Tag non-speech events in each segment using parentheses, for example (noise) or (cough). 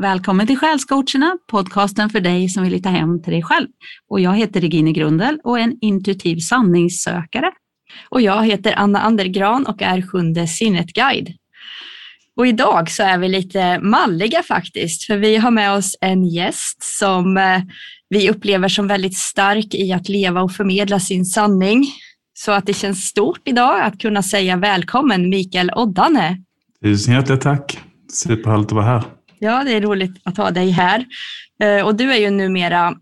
Välkommen till Själscoacherna, podcasten för dig som vill hitta hem till dig själv. Och jag heter Regine Grundel och är en intuitiv sanningssökare. Och jag heter Anna Andergran och är sjunde sinnet-guide. Och idag så är vi lite malliga faktiskt, för vi har med oss en gäst som eh, vi upplever som väldigt stark i att leva och förmedla sin sanning. Så att det känns stort idag att kunna säga välkommen Mikael Oddane. Tusen hjärtligt tack. Superhärligt att vara här. Ja, det är roligt att ha dig här. Eh, och du är ju numera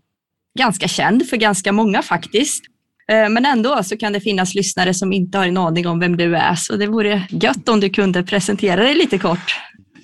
ganska känd för ganska många faktiskt. Eh, men ändå så kan det finnas lyssnare som inte har en aning om vem du är, så det vore gött om du kunde presentera dig lite kort.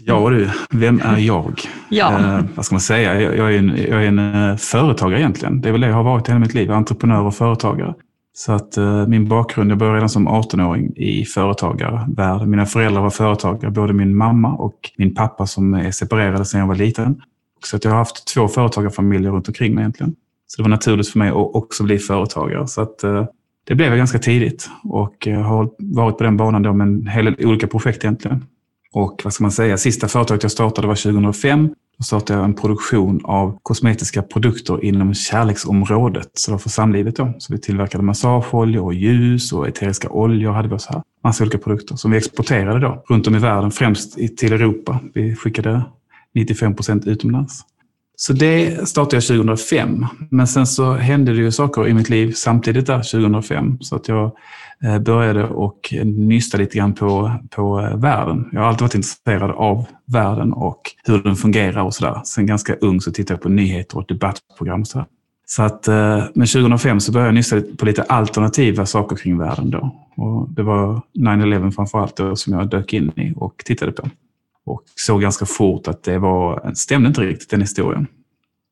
Ja du, vem är jag? Ja. Eh, vad ska man säga? Jag, jag är en, jag är en eh, företagare egentligen. Det är väl det jag har varit hela mitt liv, entreprenör och företagare. Så att eh, min bakgrund, jag började redan som 18-åring i företagarvärlden. Mina föräldrar var företagare, både min mamma och min pappa som är separerade sedan jag var liten. Så att jag har haft två företagarfamiljer runt omkring mig egentligen. Så det var naturligt för mig att också bli företagare. Så att, eh, det blev jag ganska tidigt och jag har varit på den banan då med en hel del olika projekt egentligen. Och vad ska man säga, sista företaget jag startade var 2005. Då startade jag en produktion av kosmetiska produkter inom kärleksområdet. Så det var för samlivet då. Så vi tillverkade massageoljor och ljus och eteriska oljor hade vi så här. Massa olika produkter som vi exporterade då runt om i världen, främst till Europa. Vi skickade 95 procent utomlands. Så det startade jag 2005. Men sen så hände det ju saker i mitt liv samtidigt där 2005. Så att jag eh, började och nysta lite grann på, på eh, världen. Jag har alltid varit intresserad av världen och hur den fungerar och sådär. Sen ganska ung så tittade jag på nyheter och debattprogram och sådär. Så att, eh, men 2005 så började jag nysta på lite alternativa saker kring världen då. Och det var 9-11 framförallt då som jag dök in i och tittade på. Och såg ganska fort att det var, stämde inte riktigt den historien.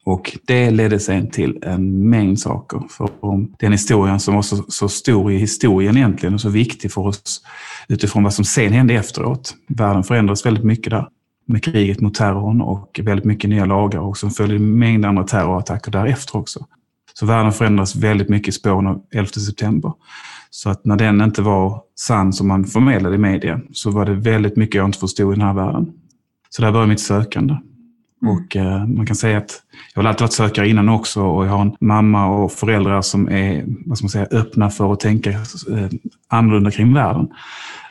Och det ledde sen till en mängd saker. För om den historien som var så, så, stor i historien egentligen och så viktig för oss utifrån vad som sen hände efteråt. Världen förändrades väldigt mycket där med kriget mot terrorn och väldigt mycket nya lagar och som följde en mängd andra terrorattacker därefter också. Så världen förändras väldigt mycket i spåren av 11 september. Så att när den inte var sann som man förmedlade i media så var det väldigt mycket jag inte förstod i den här världen. Så där började mitt sökande. Mm. Och eh, man kan säga att jag har alltid varit sökare innan också och jag har en mamma och föräldrar som är vad ska man säga, öppna för att tänka eh, annorlunda kring världen.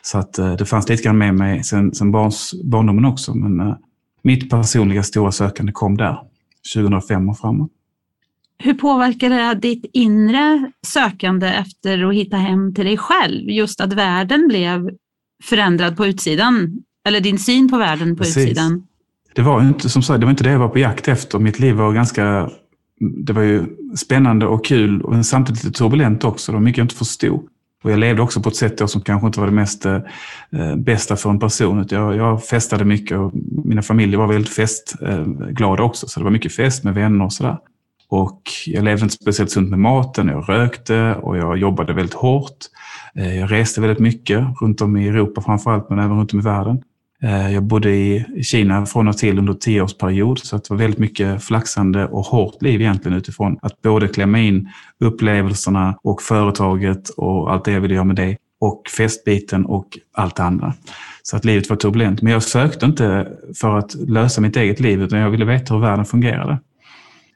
Så att eh, det fanns lite grann med mig sen, sen barns, barndomen också. Men eh, mitt personliga stora sökande kom där, 2005 och framåt. Hur påverkar det ditt inre sökande efter att hitta hem till dig själv? Just att världen blev förändrad på utsidan, eller din syn på världen på Precis. utsidan? Det var inte som sagt, det var inte det jag var på jakt efter. Mitt liv var ganska, det var ju spännande och kul, men samtidigt lite turbulent också. Det var mycket jag inte förstod. Och jag levde också på ett sätt som kanske inte var det mest eh, bästa för en person. Jag, jag festade mycket och mina familjer var väldigt festglada också. Så det var mycket fest med vänner och sådär. Och jag levde inte speciellt sunt med maten. Jag rökte och jag jobbade väldigt hårt. Eh, jag reste väldigt mycket runt om i Europa framförallt, men även runt om i världen. Eh, jag bodde i Kina från och till under tioårsperiod, så det var väldigt mycket flaxande och hårt liv egentligen utifrån att både klämma in upplevelserna och företaget och allt det jag ville göra med det och festbiten och allt det andra. Så att livet var turbulent. Men jag sökte inte för att lösa mitt eget liv, utan jag ville veta hur världen fungerade.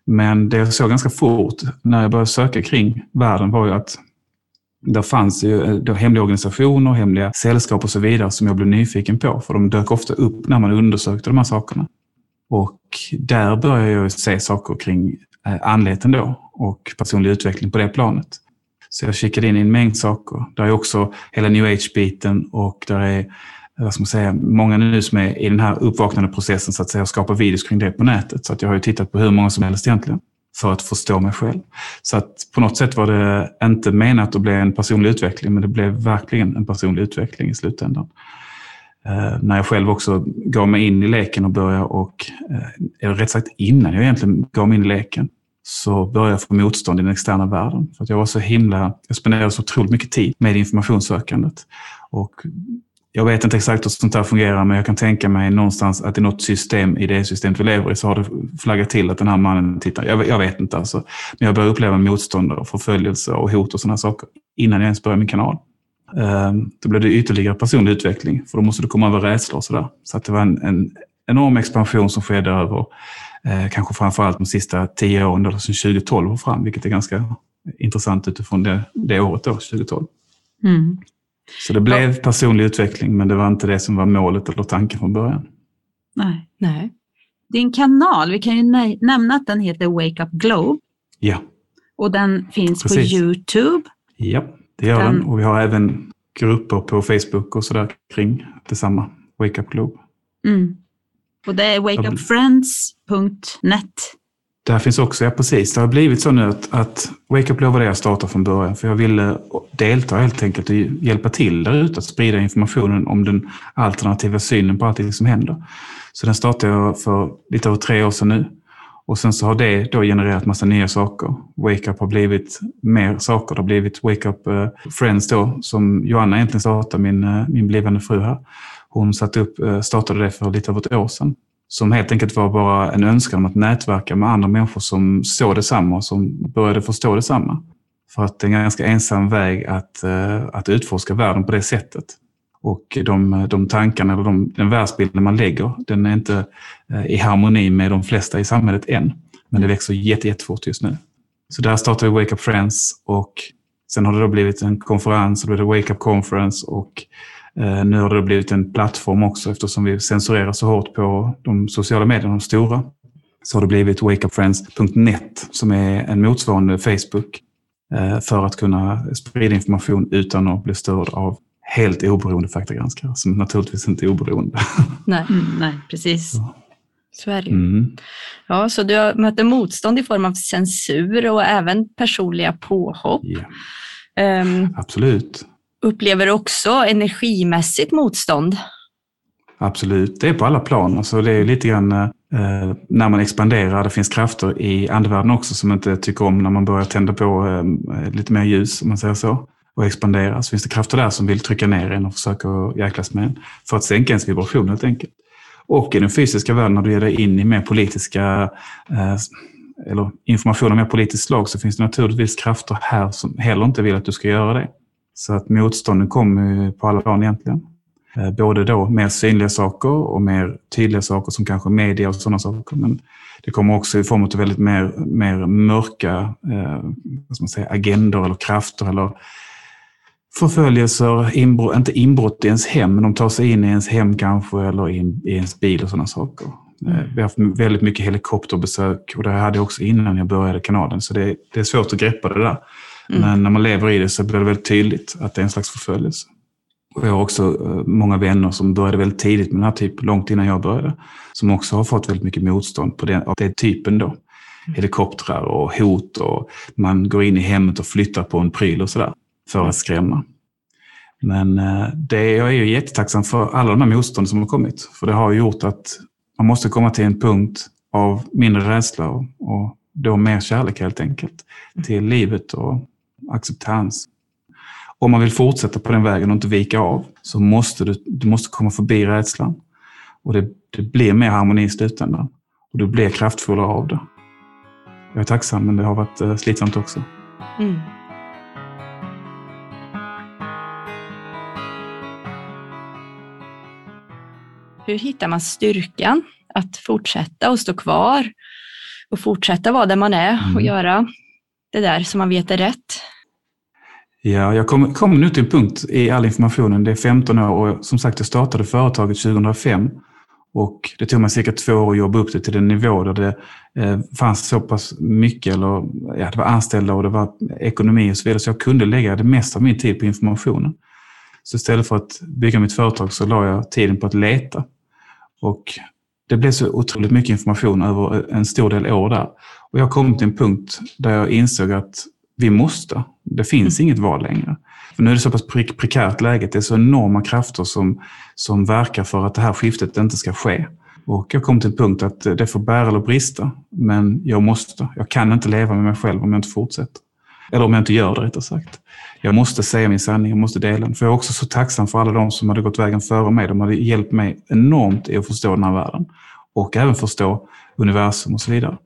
Men det jag såg ganska fort när jag började söka kring världen var ju att där fanns ju eh, då hemliga organisationer, hemliga sällskap och så vidare som jag blev nyfiken på. För de dök ofta upp när man undersökte de här sakerna. Och där började jag se saker kring eh, andligheten då och personlig utveckling på det planet. Så jag kikade in i en mängd saker. Där är också hela new age-biten och där är vad ska man säga, många nu som är i den här uppvaknande processen så att säga och skapar videos kring det på nätet. Så att jag har ju tittat på hur många som helst egentligen för att förstå mig själv. Så att på något sätt var det inte menat att bli en personlig utveckling, men det blev verkligen en personlig utveckling i slutändan. Eh, när jag själv också gav mig in i leken och började och, eh, rätt sagt innan jag egentligen gav mig in i leken, så började jag få motstånd i den externa världen. För att jag var så himla, jag spenderade så otroligt mycket tid med informationssökandet. Och jag vet inte exakt hur sånt här fungerar, men jag kan tänka mig någonstans att i något system i det systemet vi lever i så har det flaggat till att den här mannen tittar. Jag, jag vet inte alltså. Men jag började uppleva motstånd och förföljelse och hot och sådana saker innan jag ens började min kanal. Ehm, då blev det ytterligare personlig utveckling, för då måste du komma över rädslor och sådär. Så att det var en, en enorm expansion som skedde över eh, kanske framförallt de sista tio åren, alltså 2012 och fram, vilket är ganska intressant utifrån det, det året då, 2012. Mm. Så det blev ja. personlig utveckling, men det var inte det som var målet eller tanken från början. Nej. Nej. Din kanal, vi kan ju nämna att den heter Wake Up Globe. Ja. Och den finns Precis. på Youtube. Ja, det gör den. den. Och vi har även grupper på Facebook och sådär kring detsamma. Wake Up Globe. Mm. Och det är wakeupfriends.net. Där finns också, ja precis. Det har blivit så nu att, att Wake Up Globe var det jag startade från början. För jag ville delta helt enkelt och hjälpa till där ute att sprida informationen om den alternativa synen på allting som händer. Så den startade jag för lite över tre år sedan nu. Och sen så har det då genererat massa nya saker. Wake Up har blivit mer saker. Det har blivit Wake Up eh, Friends då, som Joanna egentligen startade, min, eh, min blivande fru här. Hon satte upp, eh, startade det för lite över ett år sedan. Som helt enkelt var bara en önskan om att nätverka med andra människor som såg detsamma och som började förstå detsamma. För att det är en ganska ensam väg att, eh, att utforska världen på det sättet. Och de, de tankarna, eller de, den världsbilden man lägger, den är inte eh, i harmoni med de flesta i samhället än. Men det växer jättefort just nu. Så där startade vi Wake Up Friends och sen har det då blivit en konferens, och då blev det Wake Up Conference och nu har det blivit en plattform också eftersom vi censurerar så hårt på de sociala medierna, de stora. Så har det blivit wakeupfriends.net som är en motsvarande Facebook eh, för att kunna sprida information utan att bli störd av helt oberoende faktagranskare som naturligtvis inte är oberoende. (laughs) Nej, mm, nej precis. Så. Så är det ju. Mm. Ja, så du möter motstånd i form av censur och även personliga påhopp. Yeah. Um, Absolut. Upplever du också energimässigt motstånd? Absolut, det är på alla plan. Alltså det är lite grann eh, eh, när man expanderar, det finns krafter i andevärlden också som inte tycker om när man börjar tända på eh, eh, lite mer ljus, om man säger så och expandera så finns det krafter där som vill trycka ner en och försöka jäklas med en för att sänka ens vibration helt enkelt. Och i den fysiska världen när du ger dig in i mer politiska eh, eller information av mer politiskt slag så finns det naturligtvis krafter här som heller inte vill att du ska göra det. Så att motstånden kommer på alla plan egentligen. Eh, både då mer synliga saker och mer tydliga saker som kanske media och sådana saker. Men det kommer också i form av väldigt mer, mer mörka eh, vad man säga, agendor eller krafter eller förföljelser, inbrott, inte inbrott i ens hem, men de tar sig in i ens hem kanske eller in, i ens bil och sådana saker. Mm. Eh, vi har haft väldigt mycket helikopterbesök och det hade jag också innan jag började kanalen, så det, det är svårt att greppa det där. Mm. Men när man lever i det så blir det väldigt tydligt att det är en slags förföljelse. Och jag har också eh, många vänner som började väldigt tidigt med den här typen, långt innan jag började, som också har fått väldigt mycket motstånd på den, av den typen då. Mm. Helikoptrar och hot och man går in i hemmet och flyttar på en pryl och sådär för att skrämma. Men eh, det, jag är ju jättetacksam för alla de här motstånd som har kommit. För det har gjort att man måste komma till en punkt av mindre rädsla och, och då mer kärlek helt enkelt till livet och acceptans. Om man vill fortsätta på den vägen och inte vika av så måste du, du måste komma förbi rädslan. Och det, det blir mer harmoni i slutändan. Och du blir kraftfullare av det. Jag är tacksam men det har varit eh, slitsamt också. Mm. Hur hittar man styrkan att fortsätta och stå kvar och fortsätta vara där man är och mm. göra det där som man vet är rätt? Ja, jag kom, kom nu till en punkt i all informationen. Det är 15 år och som sagt jag startade företaget 2005 och det tog mig cirka två år att jobba upp det till den nivå där det eh, fanns så pass mycket, eller ja, det var anställda och det var ekonomi och så vidare, så jag kunde lägga det mesta av min tid på informationen. Så istället för att bygga mitt företag så la jag tiden på att leta. Och det blev så otroligt mycket information över en stor del år där. Och jag kom till en punkt där jag insåg att vi måste. Det finns mm. inget val längre. För nu är det så pass pre prekärt läget. Det är så enorma krafter som, som verkar för att det här skiftet inte ska ske. Och jag kom till en punkt att det får bära eller brista, men jag måste. Jag kan inte leva med mig själv om jag inte fortsätter. Eller om jag inte gör det rättare sagt. Jag måste säga min sanning, jag måste dela den. För jag är också så tacksam för alla de som hade gått vägen före mig. De hade hjälpt mig enormt i att förstå den här världen. Och även förstå universum och så vidare.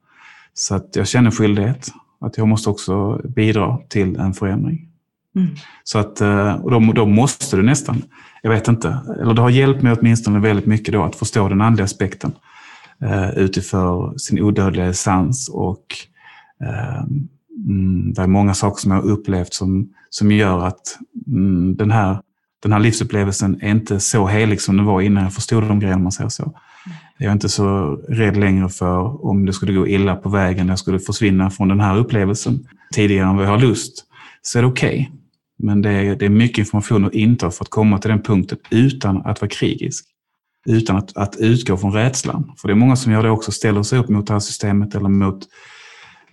Så att jag känner skyldighet. Att jag måste också bidra till en förändring. Mm. Så att, eh, och då, då, måste du nästan, jag vet inte, eller det har hjälpt mig åtminstone väldigt mycket då att förstå den andliga aspekten eh, utifrån sin odödliga essens och eh, mm, det är många saker som jag har upplevt som, som gör att mm, den, här, den här livsupplevelsen är inte så helig som den var innan jag förstod de grejerna, man säger så. Jag är inte så rädd längre för om det skulle gå illa på vägen, jag skulle försvinna från den här upplevelsen tidigare än vad jag har lust, så är det okej. Okay. Men det är, det är mycket information att inta för att komma till den punkten utan att vara krigisk. Utan att, att utgå från rädslan. För det är många som gör det också, ställer sig upp mot det här systemet eller mot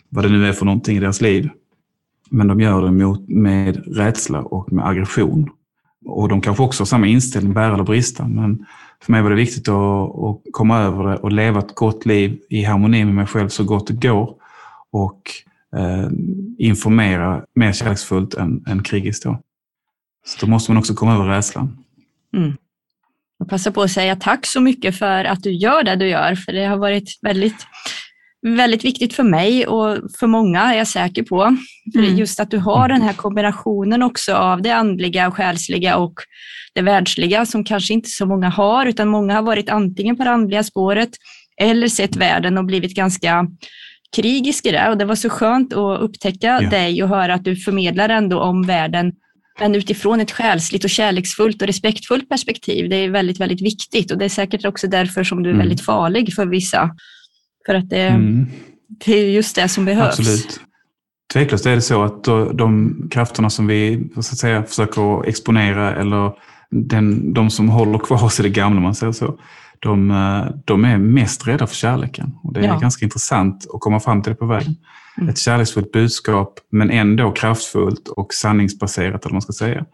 vad det nu är för någonting i deras liv. Men de gör det mot, med rädsla och med aggression. Och de kanske också har samma inställning, bära eller brista. Men för mig var det viktigt att, att komma över det och leva ett gott liv i harmoni med mig själv så gott det går. Och eh, informera mer kärleksfullt än, än krigiskt. Då. Så då måste man också komma över rädslan. Mm. Och passa på att säga tack så mycket för att du gör det du gör, för det har varit väldigt väldigt viktigt för mig och för många är jag säker på. För mm. Just att du har den här kombinationen också av det andliga och själsliga och det världsliga som kanske inte så många har, utan många har varit antingen på det andliga spåret eller sett världen och blivit ganska krigisk i det. Och det var så skönt att upptäcka ja. dig och höra att du förmedlar ändå om världen men utifrån ett själsligt och kärleksfullt och respektfullt perspektiv. Det är väldigt, väldigt viktigt och det är säkert också därför som du är mm. väldigt farlig för vissa. För att det, mm. det är just det som behövs. Absolut. Tveklöst är det så att de krafterna som vi så att säga, försöker exponera eller den, de som håller kvar oss i det gamla, man säger så, de, de är mest rädda för kärleken. Och det är ja. ganska intressant att komma fram till det på vägen. Mm. Ett kärleksfullt budskap, men ändå kraftfullt och sanningsbaserat, eller man ska säga,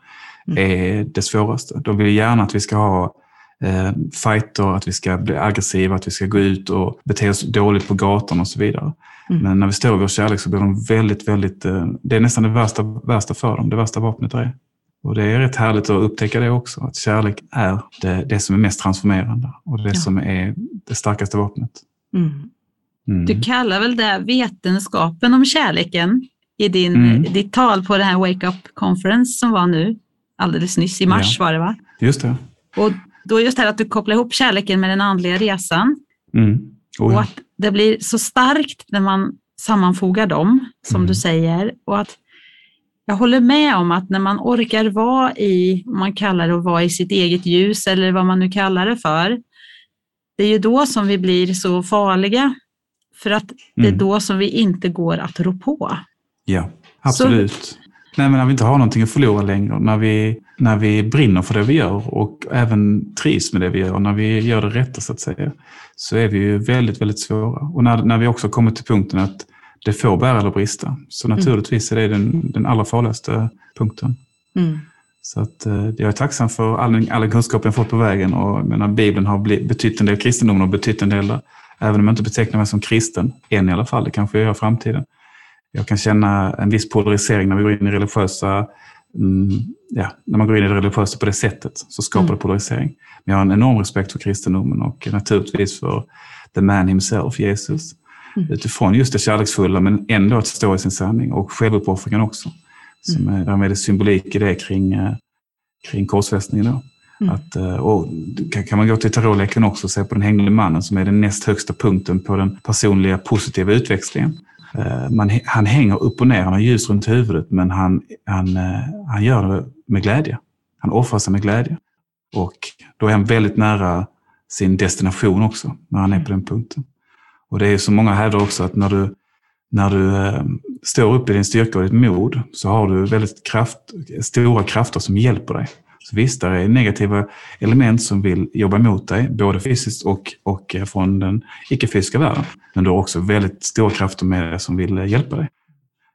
mm. är det svåraste. De vill gärna att vi ska ha eh, fighter, att vi ska bli aggressiva, att vi ska gå ut och bete oss dåligt på gatan och så vidare. Mm. Men när vi står i vår kärlek så blir de väldigt, väldigt... Eh, det är nästan det värsta, värsta för dem, det värsta vapnet är. Och det är rätt härligt att upptäcka det också, att kärlek är det, det som är mest transformerande och det ja. som är det starkaste vapnet. Mm. Mm. Du kallar väl det vetenskapen om kärleken i din, mm. ditt tal på den här Wake Up Conference som var nu alldeles nyss, i mars ja. var det va? Just det. Och då just det här att du kopplar ihop kärleken med den andliga resan. Mm. Oh, och att det blir så starkt när man sammanfogar dem, som mm. du säger. Och att jag håller med om att när man orkar vara i, om man kallar det att vara i sitt eget ljus eller vad man nu kallar det för, det är ju då som vi blir så farliga. För att det är mm. då som vi inte går att rå på. Ja, absolut. Så, Nej, men när vi inte har någonting att förlora längre, när vi, när vi brinner för det vi gör och även trivs med det vi gör, när vi gör det rätta så att säga, så är vi ju väldigt, väldigt svåra. Och när, när vi också kommer till punkten att det får bära eller brista, så mm. naturligtvis är det den, den allra farligaste punkten. Mm. Så att, eh, jag är tacksam för all, all kunskap jag fått på vägen och menar, Bibeln har betytt en del, kristendomen har betytt en del. Även om jag inte betecknar mig som kristen, än i alla fall, det kanske jag gör i framtiden jag kan känna en viss polarisering när vi går in i religiösa mm, ja, när man går in i det religiösa på det sättet så skapar mm. det polarisering. Men jag har en enorm respekt för kristendomen och naturligtvis för the man himself, Jesus. Mm. Utifrån just det kärleksfulla men ändå att stå i sin sanning och självuppoffringen också. Som mm. är, därmed är det symbolik i det kring, eh, kring korsfästningen. Då. Mm. Att, eh, och kan man gå till tarotleken också och se på den hängde mannen som är den näst högsta punkten på den personliga positiva utväxlingen. Eh, man, han hänger upp och ner, han har ljus runt huvudet, men han, han, eh, han gör det med glädje. Han offrar sig med glädje. Och då är han väldigt nära sin destination också, när han är på den punkten. Och det är som många hävdar också, att när du, när du eh, står upp i din styrka och ditt mod, så har du väldigt kraft, stora krafter som hjälper dig. Så visst, det är negativa element som vill jobba emot dig, både fysiskt och, och från den icke-fysiska världen. Men du har också väldigt stora krafter med dig som vill hjälpa dig.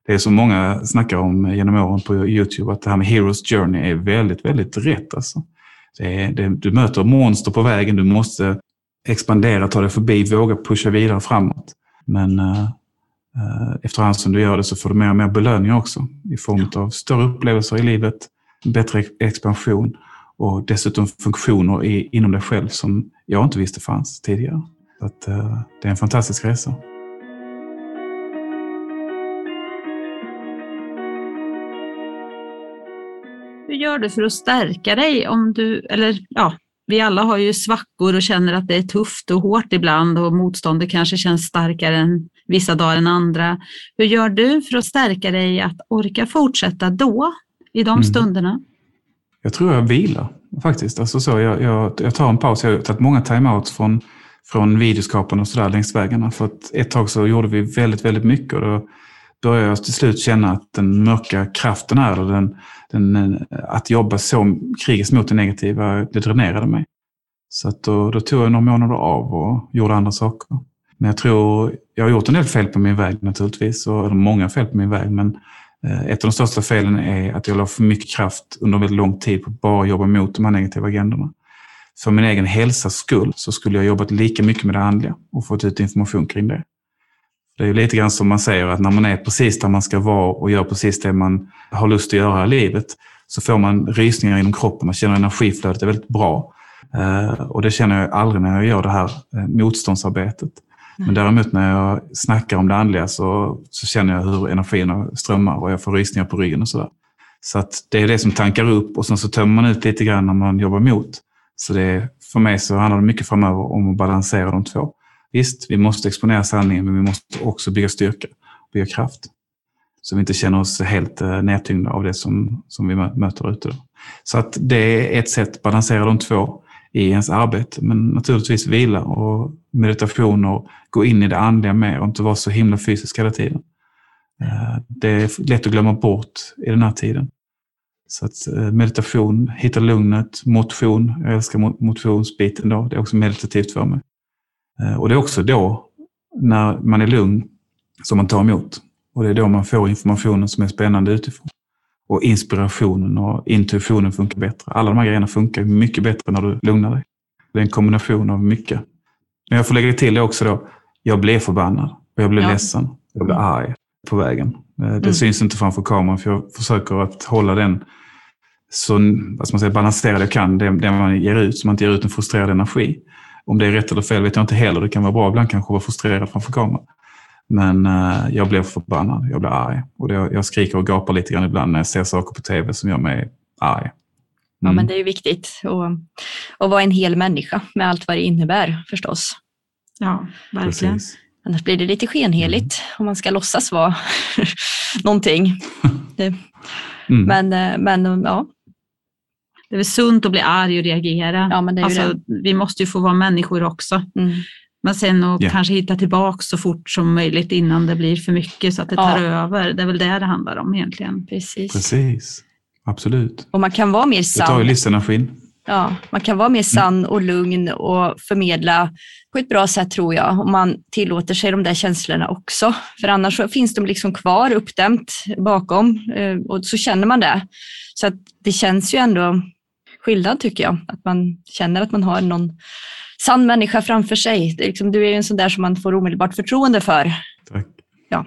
Det är som många snackar om genom åren på Youtube, att det här med Heroes Journey är väldigt, väldigt rätt. Alltså. Det är, det, du möter monster på vägen, du måste expandera, ta dig förbi, våga pusha vidare framåt. Men uh, efterhand som du gör det så får du mer och mer belöningar också i form av större upplevelser i livet, bättre expansion och dessutom funktioner i, inom dig själv som jag inte visste fanns tidigare. Så att, eh, det är en fantastisk resa. Hur gör du för att stärka dig? Om du, eller ja, vi alla har ju svackor och känner att det är tufft och hårt ibland och motståndet kanske känns starkare än vissa dagar än andra. Hur gör du för att stärka dig att orka fortsätta då, i de mm. stunderna? Jag tror jag vilar faktiskt. Alltså så, jag, jag, jag tar en paus. Jag har tagit många timeouts från, från videoskapande och sådär längs vägarna. För att ett tag så gjorde vi väldigt, väldigt mycket och då började jag till slut känna att den mörka kraften här, den, den, att jobba så krigiskt mot det negativa, det dränerade mig. Så att då, då tog jag några månader av och gjorde andra saker. Men jag tror, jag har gjort en del fel på min väg naturligtvis, och, eller många fel på min väg, men eh, Eh, ett av de största felen är att jag la för mycket kraft under väldigt lång tid på att bara jobba mot de här negativa agendorna. För min egen hälsas skull så skulle jag jobbat lika mycket med det andliga och fått ut information kring det. Det är ju lite grann som man säger att när man är precis där man ska vara och gör precis det man har lust att göra i livet så får man rysningar inom kroppen, man känner energiflödet är väldigt bra. Eh, och det känner jag aldrig när jag gör det här eh, motståndsarbetet. Men däremot när jag snackar om det andliga så, så känner jag hur energin strömmar och jag får rysningar på ryggen och sådär. Så att det är det som tankar upp och sen så tömmer man ut lite grann när man jobbar mot. Så det, för mig så handlar det mycket framöver om att balansera de två. Visst, vi måste exponera sanningen, men vi måste också bygga styrka, bygga kraft. Så vi inte känner oss helt eh, nedtyngda av det som, som vi möter ute. Så att det är ett sätt, att balansera de två i ens arbete. Men naturligtvis vila och meditation och gå in i det andliga mer och inte vara så himla fysisk hela tiden. Eh, det är lätt att glömma bort i den här tiden. Så att eh, meditation, hitta lugnet, motion. Jag älskar motionsbiten då. Det är också meditativt för mig. Eh, och det är också då, när man är lugn, som man tar emot. Och det är då man får informationen som är spännande utifrån. Och inspirationen och intuitionen funkar bättre. Alla de här grejerna funkar mycket bättre när du lugnar dig. Det är en kombination av mycket. Men jag får lägga till det också då. Jag blev förbannad. Och jag blev ja. ledsen. Jag blev arg på vägen. Eh, det mm. syns inte framför kameran för jag försöker att hålla den så vad man säga, balanserad jag kan. Det, det man ger ut, så man inte ger ut en frustrerad energi. Om det är rätt eller fel vet jag inte heller. Det kan vara bra ibland kanske att vara frustrerad framför kameran. Men uh, jag blev förbannad, jag blev arg. Och det, jag skriker och gapar lite grann ibland när jag ser saker på tv som gör mig arg. Mm. Ja, men mm. det är ju viktigt att, att vara en hel människa med allt vad det innebär förstås. Ja, verkligen. Precis. Annars blir det lite skenheligt mm. om man ska låtsas vara (laughs) någonting. (laughs) Det, mm. Men, eh, men ja, det är väl sunt att bli arg och reagera. Ja, men det är alltså, det. Vi måste ju få vara människor också. Mm. Men sen att yeah. kanske hitta tillbaka så fort som möjligt innan det blir för mycket så att det tar ja. över. Det är väl det det handlar om egentligen. Precis. Precis. Absolut. Och man kan vara mer sann. Det tar ju livsenergin. Ja, man kan vara mer sann och lugn och förmedla på ett bra sätt tror jag, om man tillåter sig de där känslorna också. För annars finns de liksom kvar uppdämt bakom eh, och så känner man det. Så att det känns ju ändå skillnad tycker jag. Att man känner att man har någon sann människa framför sig. Det är liksom, du är en sån där som man får omedelbart förtroende för. Tack. Ja.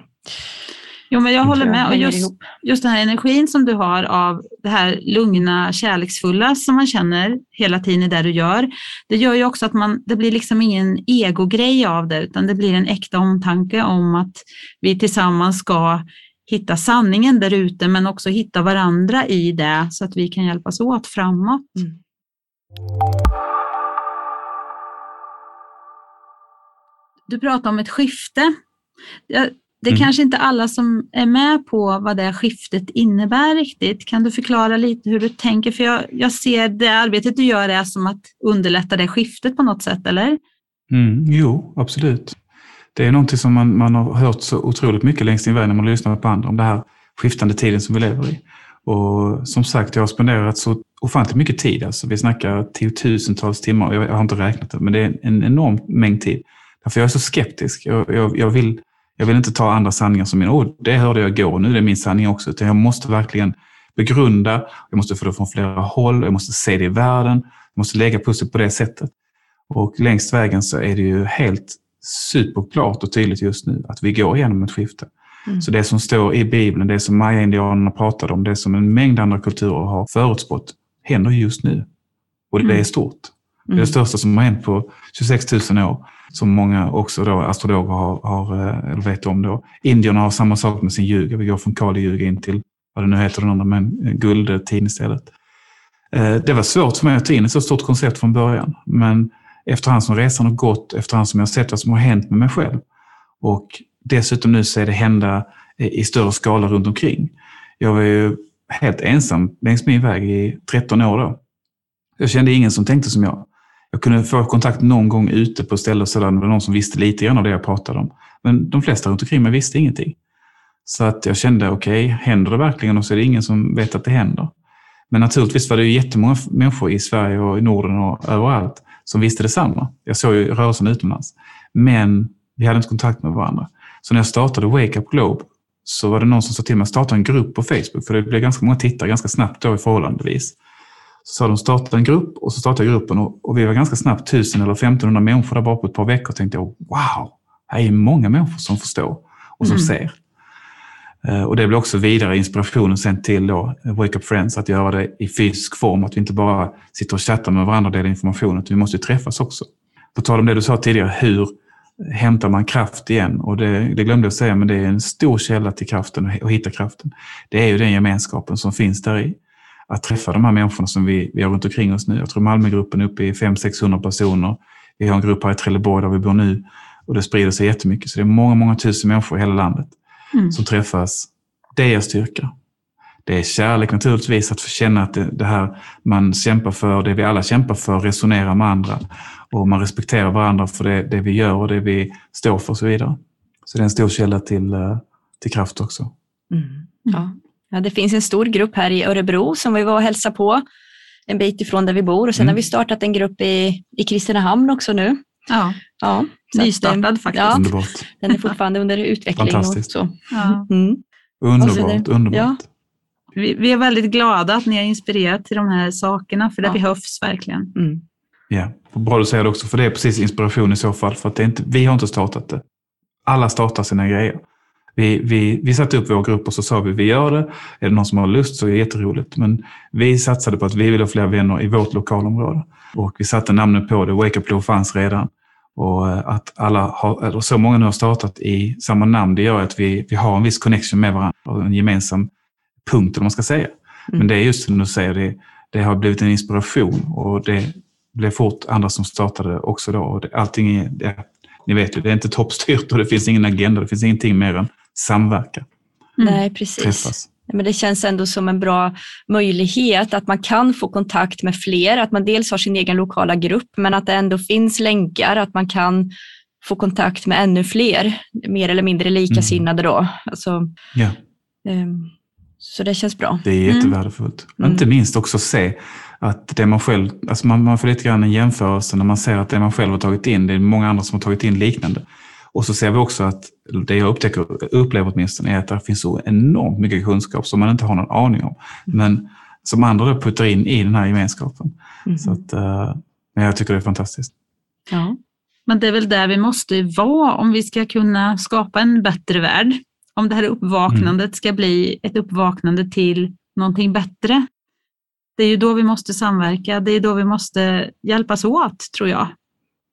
Jo, men jag håller med. Och just, just den här energin som du har av det här lugna, kärleksfulla som man känner hela tiden i det du gör. Det gör ju också att man, det blir liksom ingen egogrej av det, utan det blir en äkta omtanke om att vi tillsammans ska hitta sanningen där ute, men också hitta varandra i det så att vi kan hjälpas åt framåt. Mm. Du pratar om ett skifte. Det är mm. kanske inte alla som är med på vad det skiftet innebär riktigt. Kan du förklara lite hur du tänker? För jag, jag ser det arbetet du gör är som att underlätta det skiftet på något sätt, eller? Mm, jo, absolut det är någonting som man, man har hört så otroligt mycket längs sin väg när man lyssnar på andra om det här skiftande tiden som vi lever i. Och som sagt, jag har spenderat så ofantligt mycket tid. Alltså, vi snackar tiotusentals timmar. Jag har inte räknat det, men det är en enorm mängd tid. Därför jag är så skeptisk. Jag, jag, jag, vill, jag vill inte ta andra sanningar som min. Oh, det hörde jag igår, nu är det min sanning också. Utan jag måste verkligen begrunda, jag måste få det från flera håll, jag måste se det i världen, jag måste lägga pusslet på det sättet. Och längs vägen så är det ju helt superklart och tydligt just nu att vi går igenom ett skifte. Mm. Så det som står i Bibeln, det som maya-indianerna pratade om, det som en mängd andra kulturer har förutspått, händer just nu. Och det mm. är stort. Det är det mm. största som har hänt på 26 000 år, som många också då astrologer har, har eh, eller vet om. Då. Indierna har samma sak med sin ljuga. Vi går från Kali-ljuga in till, vad det nu heter, den andra, men eh, guldtid istället. Eh, det var svårt för mig att ta in ett så stort koncept från början. Men efterhand som resan har gått, efterhand som jag har sett vad som har hänt med mig själv och dessutom nu ser det hända i större skala runt omkring. Jag var ju helt ensam längs min väg i 13 år då. Jag kände ingen som tänkte som jag. Jag kunde få kontakt någon gång ute på ställen där det var någon som visste lite grann av det jag pratade om. Men de flesta runt omkring mig visste ingenting. Så att jag kände, okej, okay, händer det verkligen? Och så är det ingen som vet att det händer. Men naturligtvis var det ju jättemånga människor i Sverige och i Norden och överallt som visste detsamma. Jag såg ju rörelsen utomlands. Men vi hade inte kontakt med varandra. Så när jag startade Wake Up Globe så var det någon som sa till mig att starta en grupp på Facebook, för det blev ganska många tittare ganska snabbt då i förhållandevis. Så sa de starta en grupp och så startade jag gruppen och, och vi var ganska snabbt 1000 eller 1500 människor där bara på ett par veckor. tänkte jag, wow, här är många människor som förstår och som mm. ser. Uh, och det blev också vidare inspirationen sen till då, Wake Up Friends, att göra det i fysisk form, att vi inte bara sitter och chattar med varandra och delar information, utan vi måste träffas också. På tal om det du sa tidigare, hur hämtar man kraft igen. Och det, det glömde jag säga, men det är en stor källa till kraften och hitta kraften. Det är ju den gemenskapen som finns där i. Att träffa de här människorna som vi, vi har runt omkring oss nu. Jag tror Malmögruppen är uppe i 500-600 personer. Vi har en grupp här i Trelleborg där vi bor nu och det sprider sig jättemycket. Så det är många, många tusen människor i hela landet mm. som träffas. Det är styrka. Det är kärlek naturligtvis, att få känna att det, det, här man kämpar för, det vi alla kämpar för, resonerar med andra och man respekterar varandra för det, det vi gör och det vi står för och så vidare. Så det är en stor källa till, eh, till kraft också. Mm. Ja. Ja, det finns en stor grupp här i Örebro som vi var och hälsade på en bit ifrån där vi bor och sen mm. har vi startat en grupp i, i Kristinehamn också nu. Ja, ja nystartad faktiskt. Ja, Underbart. Den är fortfarande under utveckling. Fantastiskt. Och så. Ja. Mm. Underbart, underbart. Ja. Vi, vi, är väldigt glada att ni har inspirerat till de här sakerna, för det ja. behövs verkligen. Mm. Ja, bra du säger det också, för det är precis inspiration i så fall. För att det är inte, vi har inte startat det. Alla startar sina grejer. Vi, vi, vi satte upp vår grupp och så sa vi vi gör det. Är det någon som har lust så är det jätteroligt. Men vi satsade på att vi vill ha fler vänner i vårt lokalområde. Och vi satte namnet på det. Wake Up Blue fanns redan. Och eh, att alla har, eller så många nu har startat i samma namn, det gör att vi, vi har en viss connection med varandra och en gemensam punkt, om man ska säga. Mm. Men det är just som du säger, det, det har blivit en inspiration och det blev fort andra som startade också då. Och det, allting är, det, ni vet ju, det är inte toppstyrt och det finns ingen agenda, det finns ingenting mer än samverka. Mm. Nej, precis. Träffas. Men det känns ändå som en bra möjlighet att man kan få kontakt med fler, att man dels har sin egen lokala grupp, men att det ändå finns länkar, att man kan få kontakt med ännu fler, mer eller mindre likasinnade då. Alltså, ja. Um, så det känns bra. Det är mm. jättevärdefullt. Mm. Inte minst också se att det man själv, alltså man, man får lite grann en jämförelse när man ser att det man själv har tagit in, det är många andra som har tagit in liknande. Och så ser vi också att det jag upptäcker, upplever åtminstone är att det finns så enormt mycket kunskap som man inte har någon aning om. Mm. Men som andra då puttar in i den här gemenskapen. Mm. Så att, uh, jag tycker det är fantastiskt. Ja, men det är väl där vi måste vara om vi ska kunna skapa en bättre värld om det här uppvaknandet mm. ska bli ett uppvaknande till någonting bättre. Det är ju då vi måste samverka, det är då vi måste hjälpas åt, tror jag.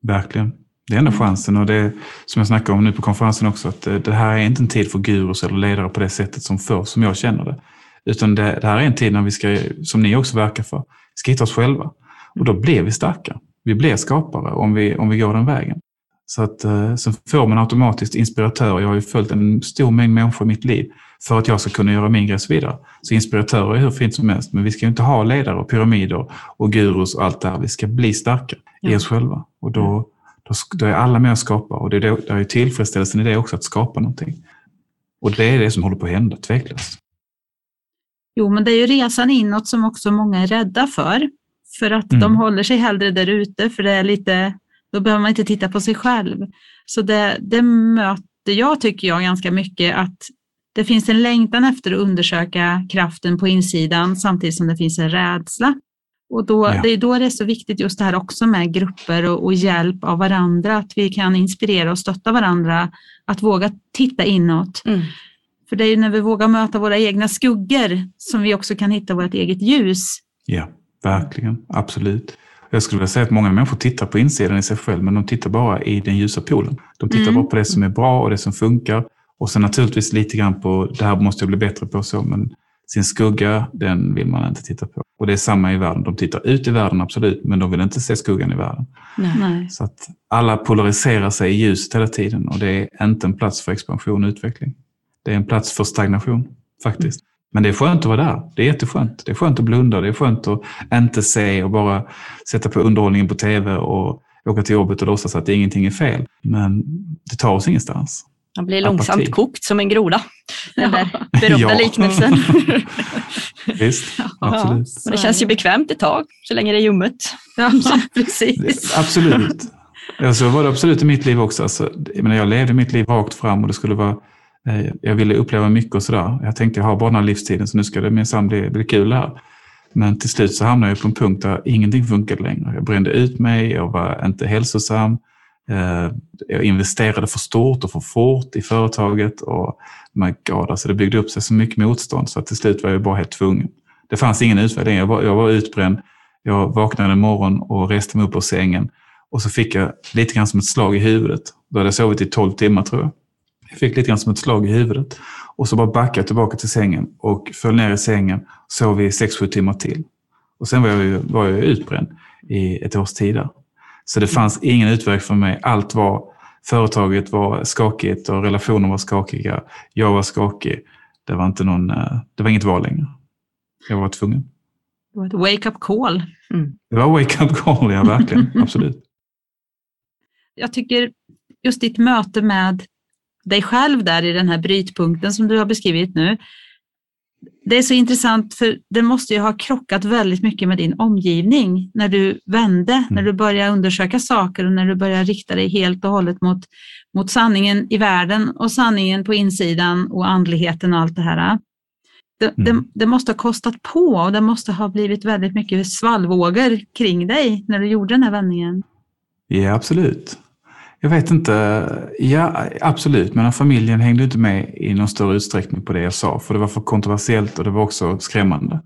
Verkligen. Det är enda chansen och det som jag snackar om nu på konferensen också, att det här är inte en tid för gurus eller ledare på det sättet som förr, som jag känner det. Utan det, det här är en tid när vi ska, som ni också verkar för, ska hitta oss själva. Och då blir vi starka. Vi blir skapare om vi, om vi går den vägen. Så att, eh, sen får man automatiskt inspiratörer. Jag har ju följt en stor mängd människor i mitt liv för att jag ska kunna göra min grej vidare. Så inspiratörer är hur fint som helst, men vi ska inte ha ledare och pyramider och gurus och allt det här. Vi ska bli starka ja. i oss själva. Och då, då, då, är alla med och skapa och det är, det är tillfredsställelsen i det också, att skapa någonting. Och det är det som håller på att hända, tveklöst. Jo, men det är ju resan inåt som också många är rädda för. För att mm. de håller sig hellre där ute, för det är lite då behöver man inte titta på sig själv. Så det, det möter jag, tycker jag, ganska mycket att det finns en längtan efter att undersöka kraften på insidan samtidigt som det finns en rädsla. Och då, ja. Det är då det är så viktigt just det här också med grupper och, och, hjälp av varandra, att vi kan inspirera och stötta varandra att våga titta inåt. Mm. För det är när vi vågar möta våra egna skuggor som vi också kan hitta vårt eget ljus. Ja, verkligen. Absolut. Jag skulle vilja säga att många människor tittar på insidan i sig själv, men de tittar bara i den ljusa polen. De tittar mm. bara på det som är bra och det som funkar. Och sen naturligtvis lite grann på, det här måste jag bli bättre på så, men sin skugga, den vill man inte titta på. Och det är samma i världen. De tittar ut i världen, absolut, men de vill inte se skuggan i världen. Nej. Så att alla polariserar sig i ljuset hela tiden och det är inte en plats för expansion och utveckling. Det är en plats för stagnation, faktiskt. Men det är skönt att vara där. Det är jätteskönt. Det är skönt att blunda. Det är skönt att inte se och bara sätta på underhållningen på tv och åka till jobbet och låtsas att ingenting är fel. Men det tar oss ingenstans. Man blir långsamt Apati. kokt som en groda. Den där Ja. berömda Ja. liknelsen. (laughs) Visst, Ja. absolut. Men det känns ju bekvämt ett tag, så länge det är ljummet. Ja, (laughs) precis. Absolut. Ja, så var det absolut i mitt liv också. Alltså, jag, menar, jag levde mitt liv rakt fram och det skulle vara, eh, jag ville uppleva mycket och sådär. Jag tänkte jag har bara den här livstiden så nu ska det minsann bli, bli kul här. Men till slut så hamnade jag på en punkt där ingenting funkade längre. Jag brände ut mig, jag var inte hälsosam. Eh, Jag investerade för stort och för fort i företaget och my God, alltså det byggde upp sig så mycket motstånd så att till slut var jag bara helt tvungen. Det fanns ingen utväg längre. Jag var, jag var utbränd. Jag vaknade en morgon och reste mig upp ur sängen och så fick jag lite grann som ett slag i huvudet. Då hade jag sovit i 12 timmar tror jag. Jag fick lite grann som ett slag i huvudet och så bara backade jag tillbaka till sängen och föll ner i sängen, sov i 6-7 timmar till. Och sen var jag, var jag utbränd i ett års tid där. Så det fanns ingen utväg för mig. Allt var, företaget var skakigt och relationer var skakiga. Jag var skakig. Det var, inte någon, eh, det var inget val längre. Jag var tvungen. Det var ett wake-up call. Det var wake up call, ja verkligen. (laughs) Absolut. Jag tycker just ditt möte med dig själv där i den här brytpunkten som du har beskrivit nu. Det är så intressant för det måste ju ha krockat väldigt mycket med din omgivning när du vände, när du började undersöka saker och när du började rikta dig helt och hållet mot, mot sanningen i världen och sanningen på insidan och andligheten och allt det här. Det, det, Mm. det måste ha kostat på och det måste ha blivit väldigt mycket svallvågor kring dig när du gjorde den här vändningen. Ja, absolut. Jag vet inte. Ja, absolut. Men familjen hängde inte med i någon större utsträckning på det jag sa. För det var för kontroversiellt och det var också skrämmande.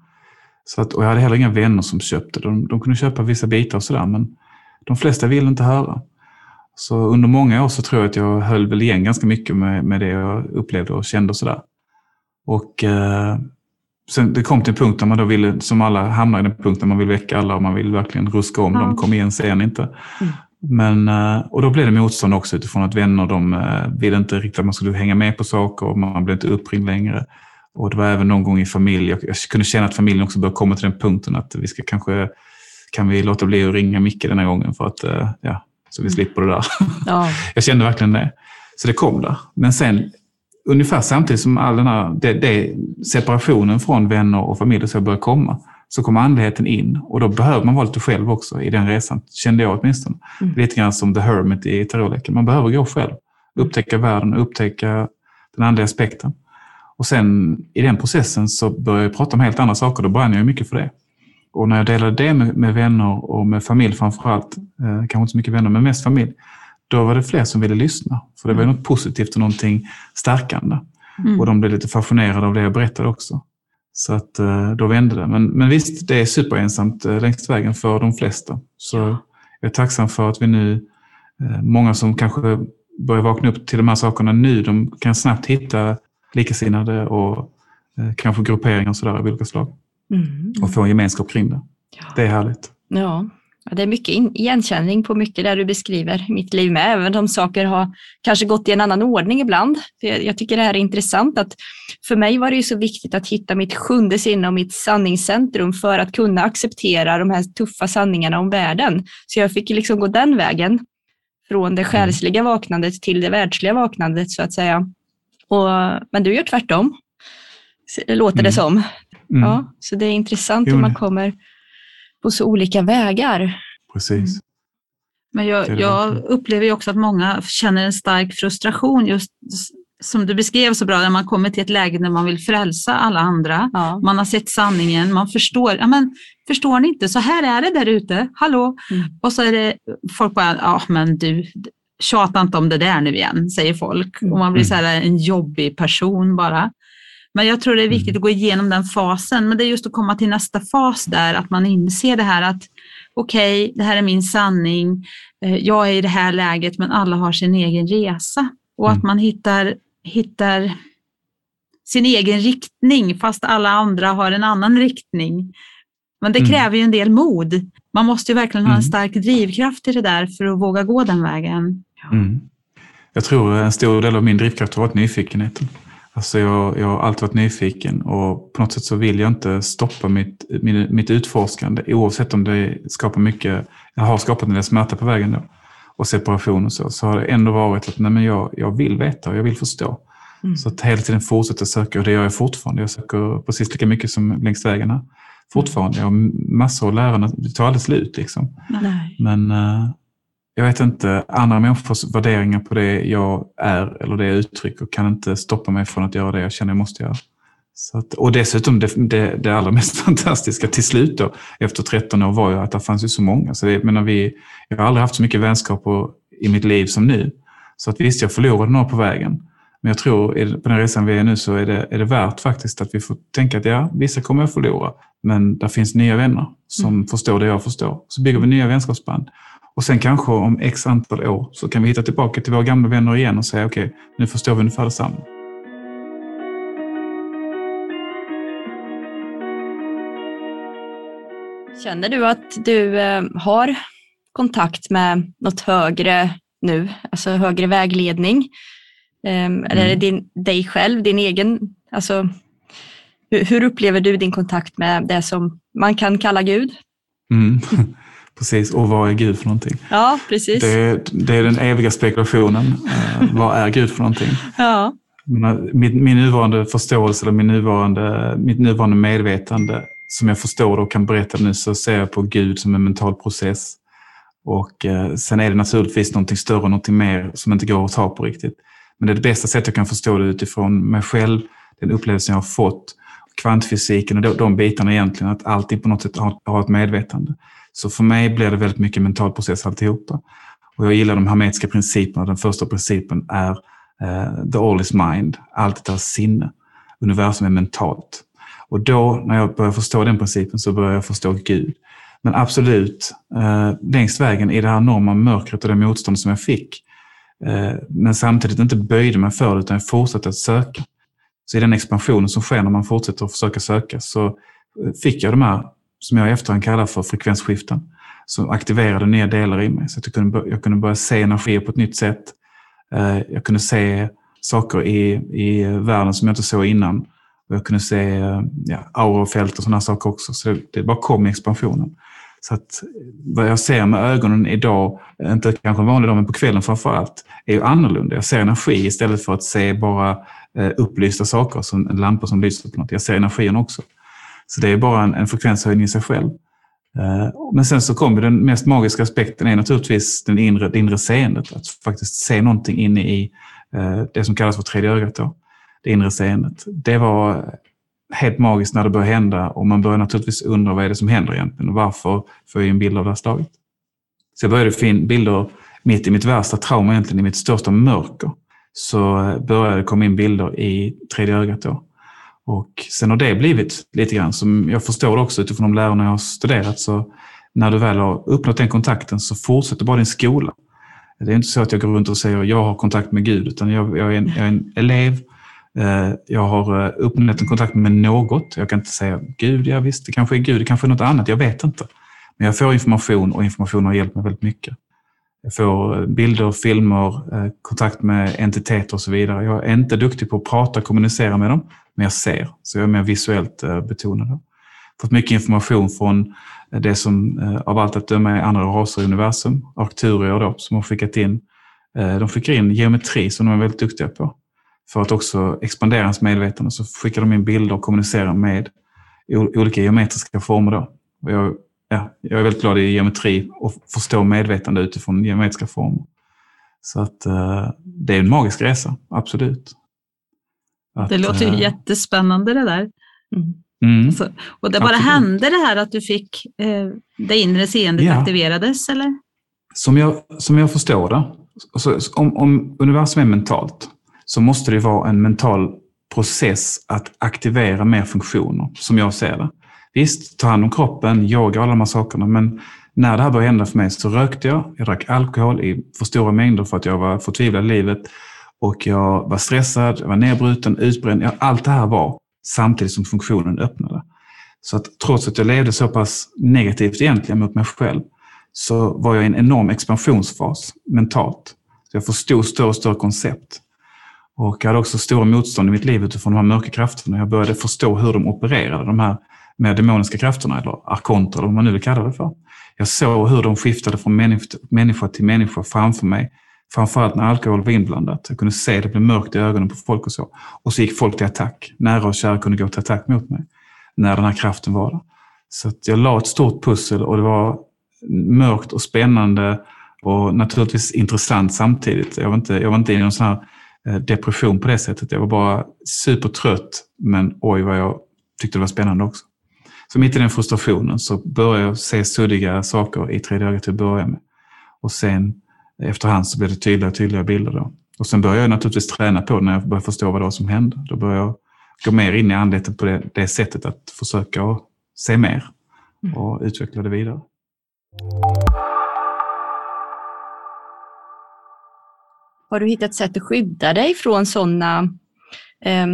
Så att, och jag hade heller inga vänner som köpte. De, de kunde köpa vissa bitar och sådär. Men de flesta ville inte höra. Så under många år så tror jag att jag höll väl igen ganska mycket med, med det jag upplevde och kände och sådär. Och eh, sen det kom till en punkt där man då ville, som alla hamnar i den punkten, man vill väcka alla och man vill verkligen ruska om Ja. dem. Kom igen, ser ni inte? Mm. Men, eh, och då blev det motstånd också utifrån att vänner de eh, ville inte riktigt att man skulle hänga med på saker och man blev inte uppringd längre. Och det var även någon gång i familj, jag, kunde känna att familjen också började komma till den punkten att vi ska kanske, kan vi låta bli att ringa Micke den här gången för att, eh, ja, så vi Mm. slipper det där. Ja. (laughs) Jag kände verkligen det. Så det kom där. Men sen, ungefär samtidigt som all den här det, det, separationen från vänner och familj så började komma, så kom andligheten in. Och då behöver man vara lite själv också i den resan, kände jag åtminstone. Mm. Lite grann som The Hermit i tarotleken. Man behöver gå själv. Upptäcka världen, upptäcka den andliga aspekten. Och sen i den processen så började jag prata om helt andra saker. Då brann jag mycket för det. Och när jag delade det med, med vänner och med familj framför allt, eh, kanske inte så mycket vänner, men mest familj, då var det fler som ville lyssna. För det var ju något positivt och någonting stärkande. Mm. Och de blev lite fascinerade av det jag berättade också. Så att eh, då vände det. Men, men visst, det är superensamt eh, längs vägen för de flesta. Så jag är tacksam för att vi nu, eh, många som kanske börjar vakna upp till de här sakerna nu, de kan snabbt hitta likasinnade och kanske grupperingar och sådär av olika slag. Mm. Och få en gemenskap kring det. Ja. Det är härligt. Ja, Ja, det är mycket in- igenkänning på mycket där du beskriver i mitt liv med, även om saker har kanske gått i en annan ordning ibland. Jag, tycker det här är intressant att för mig var det ju så viktigt att hitta mitt sjunde sinne och mitt sanningscentrum för att kunna acceptera de här tuffa sanningarna om världen. Så jag fick liksom gå den vägen från det själsliga vaknandet till det världsliga vaknandet så att säga. Och, men du gör tvärtom, låter det Mm. som. Mm, Ja, så det är intressant Jo, hur man kommer på så olika vägar. Precis. Men jag, jag upplever ju också att många känner en stark frustration, just som du beskrev så bra, när man kommer till ett läge när man vill frälsa alla andra. Ja. Man har sett sanningen, man förstår. Ja, men, förstår ni inte? Så här är det där ute. Hallå? Mm. Och så är det folk bara, ja men du, tjata inte om det där nu igen, säger folk. Och man blir så här en jobbig person bara. Men jag tror det är viktigt Mm. att gå igenom den fasen. Men det är just att komma till nästa fas där, att man inser det här att okej, det här är min sanning. Eh, Jag är i det här läget, men alla har sin egen resa. Och att Mm. man hittar, hittar sin egen riktning, fast alla andra har en annan riktning. Men det Mm. kräver ju en del mod. Man måste ju verkligen ha en stark drivkraft i det där för att våga gå den vägen. Mm. Jag tror en stor del av min drivkraft har varit nyfikenheten. Alltså jag, jag har alltid varit nyfiken och på något sätt så vill jag inte stoppa mitt, min, mitt utforskande oavsett om det skapar mycket, jag har skapat en del smärta på vägen då och separation och så, så har det ändå varit att nej men jag, jag vill veta och jag vill förstå. Mm. Så att hela tiden fortsätta söka och det gör jag fortfarande. Jag söker precis lika mycket som längs vägen här. Fortfarande. Jag har massor att lära, det tar aldrig slut liksom. Nej. Men eh, jag vet inte, andra människors värderingar på det jag är eller det jag uttrycker kan inte stoppa mig från att göra det jag känner jag måste göra. Att, och dessutom det, det, det allra mest (laughs) fantastiska till slut då, efter 13 år var ju att det fanns ju så många. Så det, jag, menar, vi, jag har aldrig haft så mycket vänskap på, i mitt liv som nu. Så att visst, jag förlorade några på vägen. Men jag tror på den resan vi är nu så är det, är det värt faktiskt att vi får tänka att ja, vissa kommer jag förlora. Men där finns nya vänner som förstår det jag förstår. Så bygger vi nya vänskapsband. Och sen kanske om x antal år så kan vi hitta tillbaka till våra gamla vänner igen och säga okej, nu förstår vi ungefär detsamma. Känner du att du eh, har kontakt med något högre nu, alltså högre vägledning? Ehm, Eller är det din, dig själv, din egen, alltså hur, hur upplever du din kontakt med det som man kan kalla Gud? Mm. (laughs) Precis, och vad är Gud för någonting? Ja, precis. Det, det är den eviga spekulationen. Eh, vad är Gud för någonting? Ja. Menar, Min, min nuvarande förståelse eller min nuvarande, mitt nuvarande medvetande som jag förstår och kan berätta nu så ser jag på Gud som en mental process. Och eh, sen är det naturligtvis någonting större, någonting mer som inte går att ta på riktigt. Men det är det bästa sättet jag kan förstå det utifrån mig själv, den upplevelsen jag har fått, kvantfysiken och de, de bitarna egentligen, att allting på något sätt har, har ett medvetande. Så för mig blir det väldigt mycket mental process alltihopa. Och jag gillar de hermetiska principerna. Den första principen är eh, the all is mind, allt är sinne. Universum är mentalt. Och då, när jag börjar förstå den principen, så börjar jag förstå Gud. Men absolut, eh, längs vägen i det här enorma mörkret och det motstånd som jag fick, eh, men samtidigt inte böjde mig för det, utan jag fortsatte att söka. Så i den expansionen som sker när man fortsätter att försöka söka, så eh, fick jag de här, som jag i efterhand kallar för frekvensskiften, som aktiverade nya delar i mig. Så att jag kunde, jag kunde börja se energier på ett nytt sätt. Eh, jag kunde se saker i, i världen som jag inte såg innan. Och jag kunde se eh, ja, aurafält och sådana saker också. Så det, bara kom i expansionen. Så att vad jag ser med ögonen idag, inte kanske en vanlig dag, men på kvällen framför allt, är ju annorlunda. Jag ser energi istället för att se bara eh, upplysta saker, som en lampa som lyser på något. Jag ser energin också. Så det är bara en, en frekvenshöjning i sig själv. Eh, men sen så kommer den mest magiska aspekten är naturligtvis den inre, det inre seendet. Att faktiskt se någonting inne i eh, det som kallas för tredje ögat. Då, det inre seendet. Det var helt magiskt när det började hända och man börjar naturligtvis undra vad är det som händer egentligen och varför får jag en bild av det här slaget. Så jag började få in bilder mitt i mitt värsta trauma, egentligen i mitt största mörker. Så eh, började det komma in bilder i tredje ögat då. Och sen har det blivit lite grann, som jag förstår det också utifrån de lärarna jag har studerat, så när du väl har uppnått den kontakten så fortsätter bara din skola. Det är inte så att jag går runt och säger jag har kontakt med Gud, utan jag, jag, är, en, jag är en elev. Eh, jag har eh, uppnått en kontakt med något. Jag kan inte säga Gud, ja visst, det kanske är Gud, det kanske är något annat, jag vet inte. Men jag får information och information har hjälpt mig väldigt mycket. Jag får eh, bilder, filmer, kontakt med entiteter och så vidare. Jag är inte duktig på att prata och kommunicera med dem, men jag ser. Så jag är mer visuellt eh, betonad. Fått mycket information från eh, det som eh, av allt att döma är andra raser i universum. Arcturier då, som har skickat in. De skickar in geometri som de är väldigt duktiga på. För att också expandera ens medvetande så skickar de in bilder och kommunicerar med olika geometriska former. Då. Och jag, ja, jag är väldigt glad i geometri och förstår medvetande utifrån geometriska former. Så att det är en magisk resa, absolut. Att, Det låter ju eh, jättespännande det där. Mm. mm. Så, och det bara Absolut. hände det här att du fick eh, det inre seendet Ja. aktiverades, eller? Som jag, som jag förstår det, så, om, om universum är mentalt, så måste det vara en mental process att aktivera mer funktioner, som jag ser det. Visst, ta hand om kroppen, yoga och alla de här sakerna, men när det här började hända för mig så rökte jag, jag drack alkohol i för stora mängder för att jag var förtvivlad i livet och jag var stressad, jag var nedbruten, utbränd. Ja, allt det här var samtidigt som funktionen öppnade. Så att trots att jag levde så pass negativt egentligen mot mig själv så var jag i en enorm expansionsfas mentalt. Så jag förstod större och större koncept. Och jag hade också stora motstånd i mitt liv utifrån de här mörka krafterna. Jag började förstå hur de opererade, de här mer demoniska krafterna, eller arkonter, eller vad man nu vill kalla det för. Jag såg hur de skiftade från människa till människa framför mig. Framförallt när alkohol var inblandat. Jag kunde se det blev mörkt i ögonen på folk och så. Och så gick folk till attack. Nära och kära kunde gå till attack mot mig när den här kraften var där. Så jag la ett stort pussel och det var mörkt och spännande och naturligtvis intressant samtidigt. Jag var inte, jag var inte i någon sån här eh, depression på det sättet. Jag var bara supertrött, men oj vad jag tyckte det var spännande också. Så mitt i den frustrationen så började jag se suddiga saker i tredje ögat till att börja med. Och sen efterhand så blev det tydligare och tydligare bilder. Då. Och sen började jag naturligtvis träna på det när jag började förstå vad det var som hände. Då började jag gå mer in i andligheten på det, det sättet att försöka se mer mm. och mm. utveckla det vidare. Har du hittat sätt att skydda dig från sådana eh,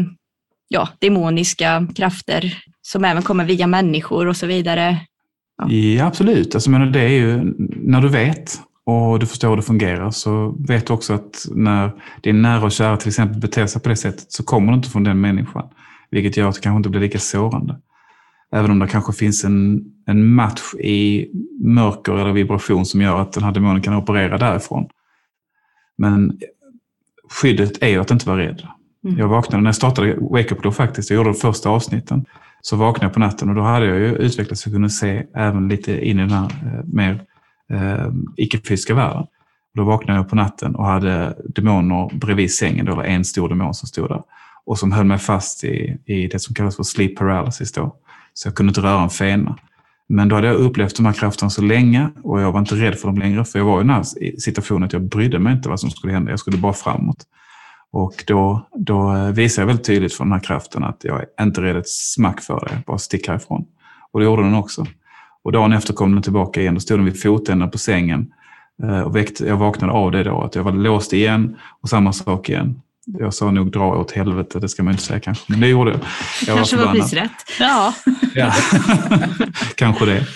ja, demoniska krafter som även kommer via människor och så vidare? Ja, ja absolut. Alltså, men det är ju när du vet och du förstår hur det fungerar så vet du också att när din nära och kära till exempel beter sig på det sättet så kommer det inte från den människan. Vilket gör att det kanske inte blir lika sårande. Även om det kanske finns en, en match i mörker eller vibration som gör att den här demonen kan operera därifrån. Men skyddet är ju att inte vara rädd. Mm. Jag vaknade när jag startade Wake Up då faktiskt, jag gjorde de första avsnitten. Så vaknade jag på natten och då hade jag ju utvecklats för att kunna se även lite in i den här eh, mer eh, icke-fysiska världen. Då vaknade jag på natten och hade demoner bredvid sängen, Det var en stor demon som stod där och som höll mig fast i, i det som kallas för sleep paralysis. Då. Så jag kunde inte röra en fena. Men då hade jag upplevt de här krafterna så länge och jag var inte rädd för dem längre. För jag var i den här situationen att jag brydde mig inte vad som skulle hända. Jag skulle bara framåt. Och då, då eh, visade jag väldigt tydligt för den här kraften att jag är inte rädd ett smack för det. Bara stick härifrån. Och det gjorde den också. Och dagen efter kom den tillbaka igen. Då stod den vid fotänden på sängen. Eh, och väckte, jag vaknade av det då, att jag var låst igen och samma sak igen. Jag sa nog dra åt helvete, det ska man inte säga kanske, men det gjorde jag. jag kanske var, var precis rätt. Ja. ja. (laughs) kanske det.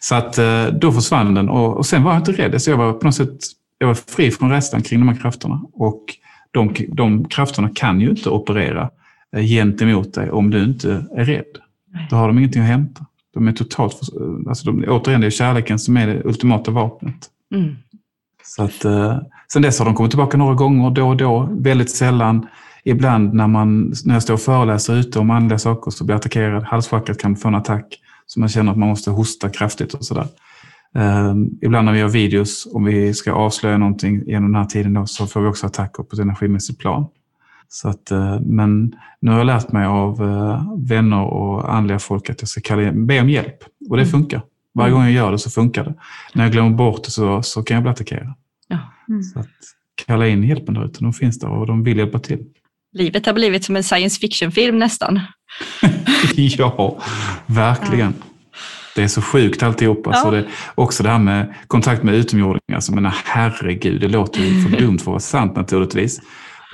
Så att eh, då försvann den och, och sen var jag inte rädd. Så jag var på något sätt jag var fri från rädslan kring de här krafterna. Och de, de krafterna kan ju inte operera eh, gentemot dig om du inte är rädd. Då har de ingenting att hämta. De är totalt, alltså de, återigen det är kärleken som är det ultimata vapnet. Mm. Så att, eh, sen dess har de kommit tillbaka några gånger då och då, väldigt sällan. Ibland när, man, när jag står och föreläser ute om andliga saker så blir jag attackerad. Halschakrat kan få en attack så man känner att man måste hosta kraftigt och sådär. Eh, ibland när vi gör videos, om vi ska avslöja någonting genom den här tiden då, så får vi också attacker på ett energimässigt plan. Så att, eh, men nu har jag lärt mig av eh, vänner och andliga folk att jag ska kalla, be om hjälp och det mm. funkar. Varje gång jag gör det så funkar det. När jag glömmer bort det så, så kan jag bli attackerad. Ja. Mm. Så att, kalla in hjälpen där ute, de finns där och de vill hjälpa till. Livet har blivit som en science fiction-film nästan. (laughs) ja, verkligen. Ja. Det är så sjukt alltihop. Alltså ja. det, också det här med kontakt med utomjordingar. Alltså, men herregud, det låter ju för (laughs) dumt för att vara sant naturligtvis.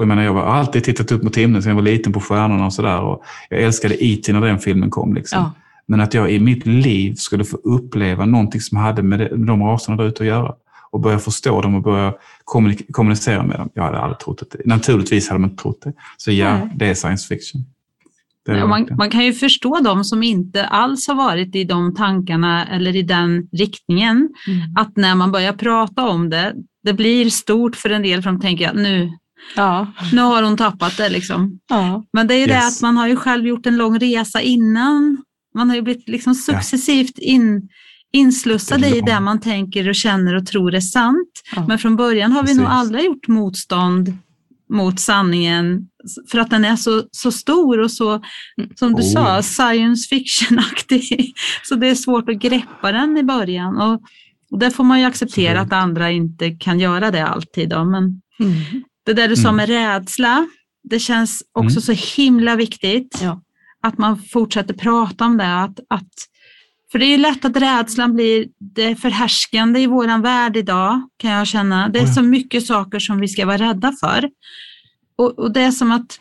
Och jag, menar, jag har alltid tittat upp mot himlen sedan jag var liten på stjärnorna och sådär. Jag älskade E.T. när den filmen kom. Liksom. Ja. Men att jag i mitt liv skulle få uppleva någonting som hade med, det, med de raserna där ute att göra och börja förstå dem och börja kommunicera med dem. Jag hade aldrig trott det. Naturligtvis hade man inte trott det. Så ja, Nej. det är science fiction. Är man, man, kan ju förstå dem som inte alls har varit i de tankarna eller i den riktningen. Mm. Att när man börjar prata om det, det blir stort för en del för de tänker att nu, ja. nu har hon tappat det. Liksom. Ja. Men det är ju yes. det att man har ju själv gjort en lång resa innan man har ju blivit liksom successivt in, inslussade i det man tänker och känner och tror är sant. Ja. Men från början har vi Precis. nog aldrig gjort motstånd mot sanningen för att den är så, så stor och så, som du oh. sa, science fiction-aktig. (laughs) Så det är svårt att greppa den i början. Och, och där får man ju acceptera att andra inte kan göra det alltid. Då. Men mm. Det där du sa mm. med rädsla, det känns också mm. så himla viktigt. Ja att man fortsätter prata om det. Att, att, för det är ju lätt att rädslan blir det förhärskande i vår värld idag, kan jag känna. Det är så mycket saker som vi ska vara rädda för. Och, och det är som att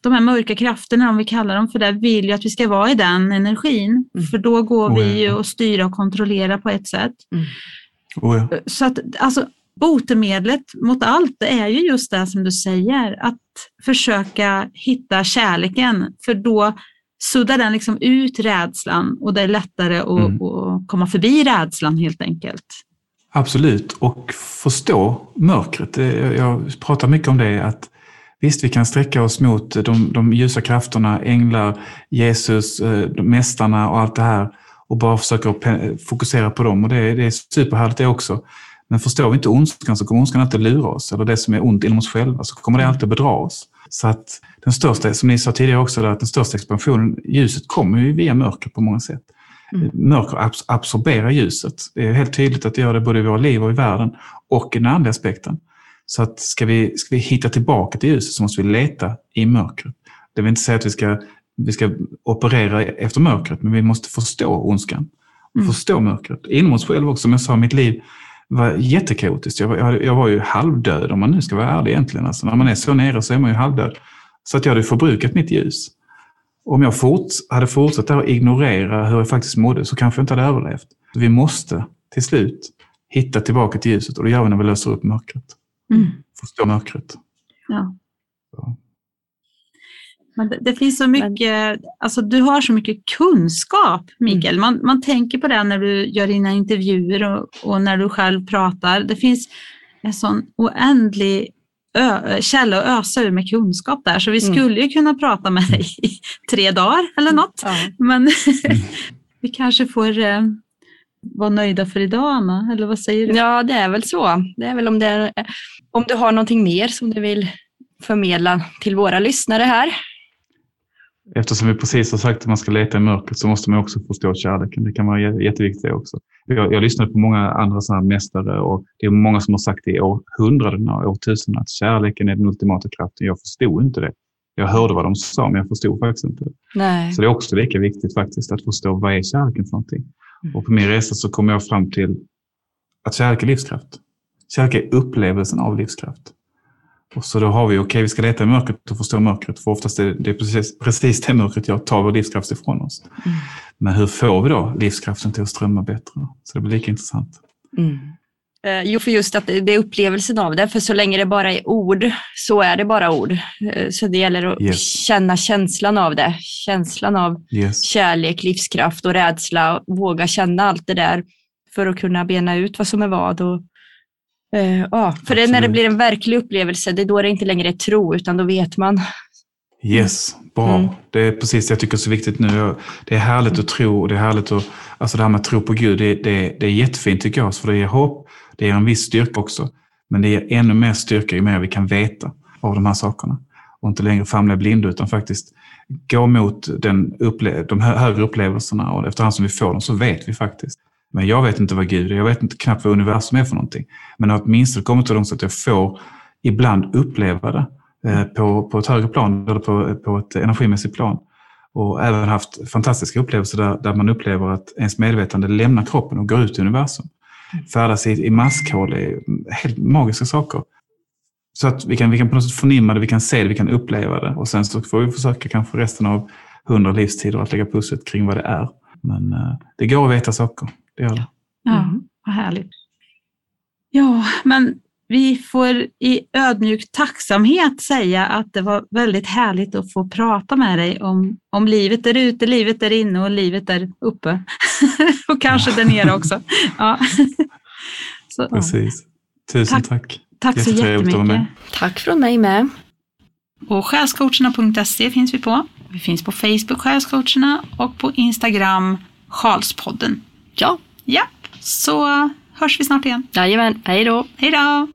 de här mörka krafterna, om vi kallar dem för det, vill ju att vi ska vara i den energin. Mm. För då går vi ju och styra och kontrollera på ett sätt. Mm. Oh ja. Så att alltså, botemedlet mot allt är ju just det som du säger, att försöka hitta kärleken, för då suddar den liksom ut rädslan och det är lättare att, mm. att komma förbi rädslan helt enkelt. Absolut, och förstå mörkret. Jag pratar mycket om det, att visst vi kan sträcka oss mot de, de ljusa krafterna, änglar, Jesus, eh, mästarna och allt det här och bara försöka fokusera på dem och det, det är superhärligt det också. Men förstår vi inte ondskan så kommer ondskan alltid lura oss, eller det som är ont inom oss själva, så kommer det alltid bedra oss. Så att den största, som ni sa tidigare också, att den största expansionen, ljuset kommer ju via mörker på många sätt. Mm. Mörker absorberar ljuset. Det är helt tydligt att det gör det både i våra liv och i världen och i den andliga aspekten. Så att ska vi, ska vi hitta tillbaka till ljuset så måste vi leta i mörkret. Det vill inte säga att vi ska, vi ska operera efter mörkret, men vi måste förstå ondskan. Mm. Förstå mörkret. Inom oss själva också, som jag sa, mitt liv var jättekaotiskt. Jag var, jag, var ju halvdöd om man nu ska vara ärlig egentligen. Alltså, när man är så nere så är man ju halvdöd. Så att jag hade förbrukat mitt ljus. Om jag fort, hade fortsatt att ignorera hur jag faktiskt mådde så kanske jag inte hade överlevt. Vi måste till slut hitta tillbaka till ljuset och det gör vi när vi löser upp mörkret. Mm. Förstå mörkret. Ja. Så. Men det, det, finns så mycket, Men... alltså du har så mycket kunskap Mikael. Mm. Man, man tänker på det när du gör dina intervjuer och, och när du själv pratar. Det finns en sån oändlig ö, källa att ösa ur med kunskap där, så vi mm. skulle ju kunna prata med dig i tre dagar eller något. Ja. Men (laughs) vi kanske får eh, vara nöjda för idag, Anna, eller vad säger du? Ja, det är väl så. Det är väl om, det är, om du har någonting mer som du vill förmedla till våra lyssnare här. Eftersom vi precis har sagt att man ska leta i mörkret så måste man också förstå kärleken. Det kan vara jätteviktigt också. Jag, jag lyssnade på många andra sådana mästare och det är många som har sagt i århundraden och årtusenden att kärleken är den ultimata kraften. Jag förstod inte det. Jag hörde vad de sa, men jag förstod faktiskt inte det. Nej. Så det är också lika viktigt faktiskt att förstå vad är kärleken för någonting. Mm. Och på min resa så kom jag fram till att kärlek är livskraft. Kärlek är upplevelsen av livskraft. Och så då har vi, okej okay, vi ska leta i mörkret och förstå mörkret, för oftast är det, precis, precis det mörkret jag tar vår livskraft ifrån oss. Mm. Men hur får vi då livskraften till att strömma bättre? Så det blir lika intressant. Mm. Eh, jo, för just att det är upplevelsen av det, för så länge det bara är ord så är det bara ord. Eh, så det gäller att yes. känna känslan av det, känslan av yes. kärlek, livskraft och rädsla, våga känna allt det där för att kunna bena ut vad som är vad och Uh, ja, för det, när det blir en verklig upplevelse, det är då det inte längre är tro, utan då vet man. Yes, bra. Mm. Det är precis det jag tycker är så viktigt nu. Det är härligt att tro och det är härligt att, alltså det här med att tro på Gud, det, det, det är jättefint tycker jag, för det ger hopp, det ger en viss styrka också. Men det ger ännu mer styrka ju mer vi kan veta av de här sakerna. Och inte längre famla blinda utan faktiskt gå mot den upple de högre upplevelserna och efterhand som vi får dem så vet vi faktiskt. Men jag vet inte vad Gud är, jag vet inte knappt vad universum är för någonting. Men åtminstone kommit så långt så att jag får ibland uppleva det eh, på, på ett högre plan eller på, på ett energimässigt plan. Och även haft fantastiska upplevelser där, där man upplever att ens medvetande lämnar kroppen och går ut i universum. Färdas i, i maskhål, är helt magiska saker. Så att vi kan, vi kan på något sätt förnimma det, vi kan se det, vi kan uppleva det. Och sen så får vi försöka kanske resten av hundra livstider att lägga pusslet kring vad det är. Men eh, det går att veta saker det gör det. Ja, mm. vad härligt. Ja, men vi får i ödmjuk tacksamhet säga att det var väldigt härligt att få prata med dig om, om livet där ute, livet där inne och livet där uppe. (laughs) och kanske där nere också. Ja. (laughs) Så, Precis. Tusen tack. Tack, tack så jättemycket. Tack från mig med. Och själscoacherna.se finns vi på. Vi finns på Facebook, Själscoacherna, och på Instagram, Sjalspodden. Ja, Ja, så hörs vi snart igen. Jajamän, hej då. Hej då.